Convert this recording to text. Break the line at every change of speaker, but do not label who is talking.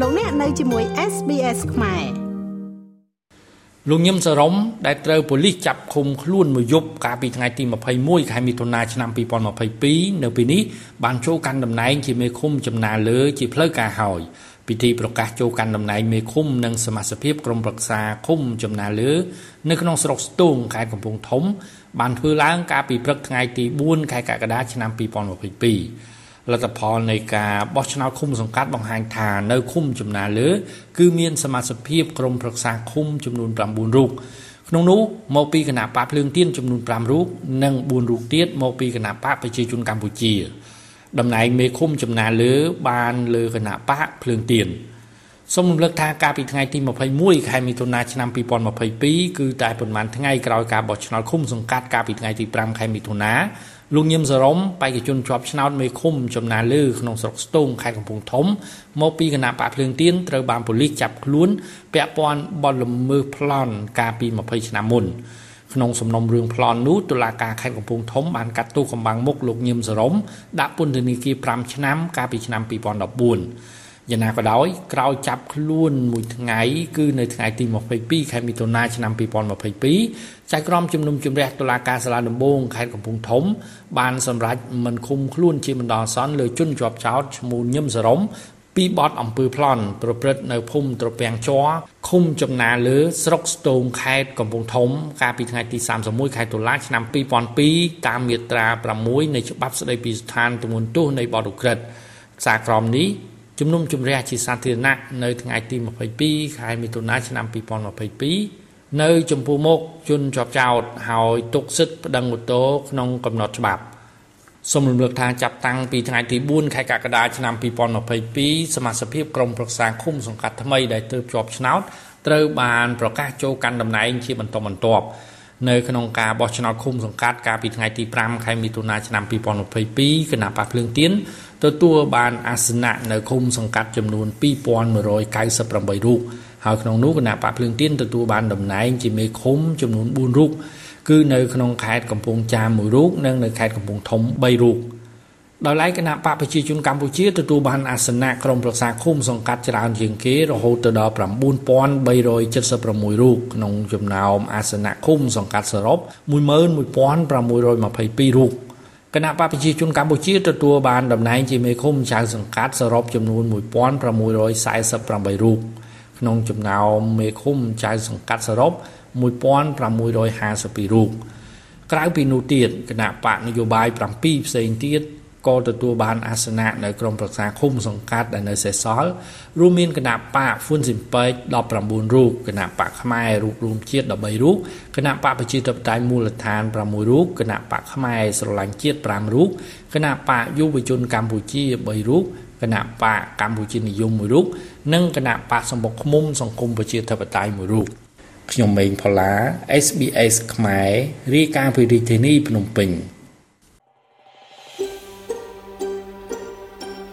លោកអ្នកនៅជាមួយ SBS ខ្មែរ
លោកញឹមសរំដែលត្រូវប៉ូលីសចាប់ឃុំខ្លួនមួយយប់កាលពីថ្ងៃទី21ខែមិថុនាឆ្នាំ2022នៅពេលនេះបានចូលកាន់តំណែងជាមេឃុំចំណាលើជាផ្លូវការហើយពិធីប្រកាសចូលកាន់តំណែងមេឃុំនិងសមាជិកក្រុមប្រឹក្សាឃុំចំណាលើ នៅក្នុងស្រុកស្ទូងខេត្តកំពង់ធំ បានធ្វើឡើងកាលពីព្រឹកថ្ងៃទី4ខែកក្កដាឆ្នាំ2022 លទ្ធផលនៃការបោះឆ្នោតឃុំសង្កាត់បង្ហាញថានៅឃុំចំណាលើ គឺមានសមាជិកក្រុមប្រឹក្សាឃុំចំនួន9រូបក្នុងនោះមកពីគណៈបកភ្លើងទៀនចំនួន5រូបនិង4រូបទៀតមកពីគណៈបកប្រជាជនកម្ពុជាតំណែងមេឃុំចំណាលើ បានលើគណៈបកភ្លើងទៀន សូមរំលឹកថាកាលពីថ្ងៃទី21ខែមិថុនាឆ្នាំ2022គឺតែប៉ុន្មានថ្ងៃក្រោយការបោះឆ្នោតឃុំសង្កាត់កាលពីថ្ងៃទី5ខែមិថុនាលោកញឹមសរមបេក្ខជនជាប់ឆ្នោតមេឃុំចំណាលើក្នុងស្រុកស្ទូងខេត្តកំពង់ធំមកពីគណៈបកភ្លើងទៀនត្រូវបានប៉ូលីសចាប់ខ្លួនពាក់ព័ន្ធបទល្មើសប្លន់កាលពី20ឆ្នាំមុនក្នុងសំណុំរឿងប្លន់នោះតុលាការខេត្តកំពង់ធំបានកាត់ទោសកំបាំងមុខលោកញឹមសរមដាក់ពន្ធនាគារ5ឆ្នាំកាលពីឆ្នាំ2014 យ៉ាងណាក៏ដោយក្រោយចាប់ខ្លួនមួយថ្ងៃគឺនៅថ្ងៃទី22ខែមិថុនាឆ្នាំ2022ចៅក្រមជំនុំជម្រះតុលាការសាលាដំបងខេត្តកំពង់ធំ បានសម្រេចមិនឃុំខ្លួនជាបណ្ដោះអាសន្នលើជនជាប់ចោតឈ្មោះញឹមសរមពីបទអំពើប្លន់ប្រព្រឹត្តនៅភូមិត្រពាំងជ័រឃុំចំណាលើ ស្រុកស្ទូងខេត្តកំពង់ធំ កាលពីថ្ងៃទី31ខែតុលាឆ្នាំ2002តាមមាត្រា6នៃច្បាប់ស្តីពីស្ថានទម្ងន់ទោសនៃបទឧក្រិដ្ឋសារក្រមនេះ ជំនុំជម្រះជាសាធារណៈនៅថ្ងៃទី22ខែមិថុនាឆ្នាំ2022នៅចំពោះមុខជនជាប់ចោតហើយទុកសិទ្ធិប្តឹងឧទ្ធរក្នុងកំណត់ច្បាប់សូមរំលឹកថាចាប់តាំងពីថ្ងៃទី4ខែកក្កដាឆ្នាំ2022សមាជិកក្រុមប្រឹក្សាឃុំសង្កាត់ថ្មីដែលទើបជាប់ឆ្នោតត្រូវបានប្រកាសចូលកាន់តំណែងជាបន្តបន្ទាប់ នៅក្នុងការបោះឆ្នោតឃុំសង្កាត់កាលពីថ្ងៃទី5ខែមិថុនាឆ្នាំ2022គណៈបកភ្លើងទៀនទទួលបានអាសនៈនៅឃុំសង្កាត់ចំនួន2198រូបហើយក្នុងនោះគណៈបកភ្លើងទៀនទទួលបានតំណែងជាមេឃុំចំនួន4រូបគឺនៅក្នុងខេត្តកំពង់ចាមមួយរូបនិងនៅខេត្តកំពង់ធំ3រូប ដោយឡែកគណៈបកប្រជាជនកម្ពុជាទទួលបានអាសនៈក្រុមប្រឹក្សាឃុំសង្កាត់ច្រើនជាងគេរហូតទៅដល់9376រូបក្នុងចំណោមអាសនៈឃុំសង្កាត់សរុប11622រូបគណៈបកប្រជាជនកម្ពុជាទទួលបានតំណែងជាមេឃុំចៅសង្កាត់សរុបចំនួន1648រូបក្នុងចំណោមមេឃុំចៅសង្កាត់សរុប1652រូបក្រៅពីនោះទៀតគណៈបកនយោបាយ7ផ្សេងទៀត ក៏ទទួលបានអាសនៈនៅក្រមប្រឹក្សាឃុំសង្កាត់ដែលនៅសេសសល់រួមមានគណៈបកហ្វុនស៊ីមពេក19រូបគណៈបកខ្មែររូបរួមជាតិ13រូបគណៈបកប្រជាធិបតេយ្យមូលដ្ឋាន6រូបគណៈបកខ្មែរស្រឡាញ់ជាតិ5រូបគណៈបកយុវជនកម្ពុជា3រូបគណៈបកកម្ពុជានិយម1រូបនិងគណៈបកសម្បុកឃុំសង្គមប្រជាធិបតេយ្យ1រូបខ្ញុំម៉េងផល្លា SBS ខ្មែររាយការណ៍ពីរាជធានីភ្នំពេញ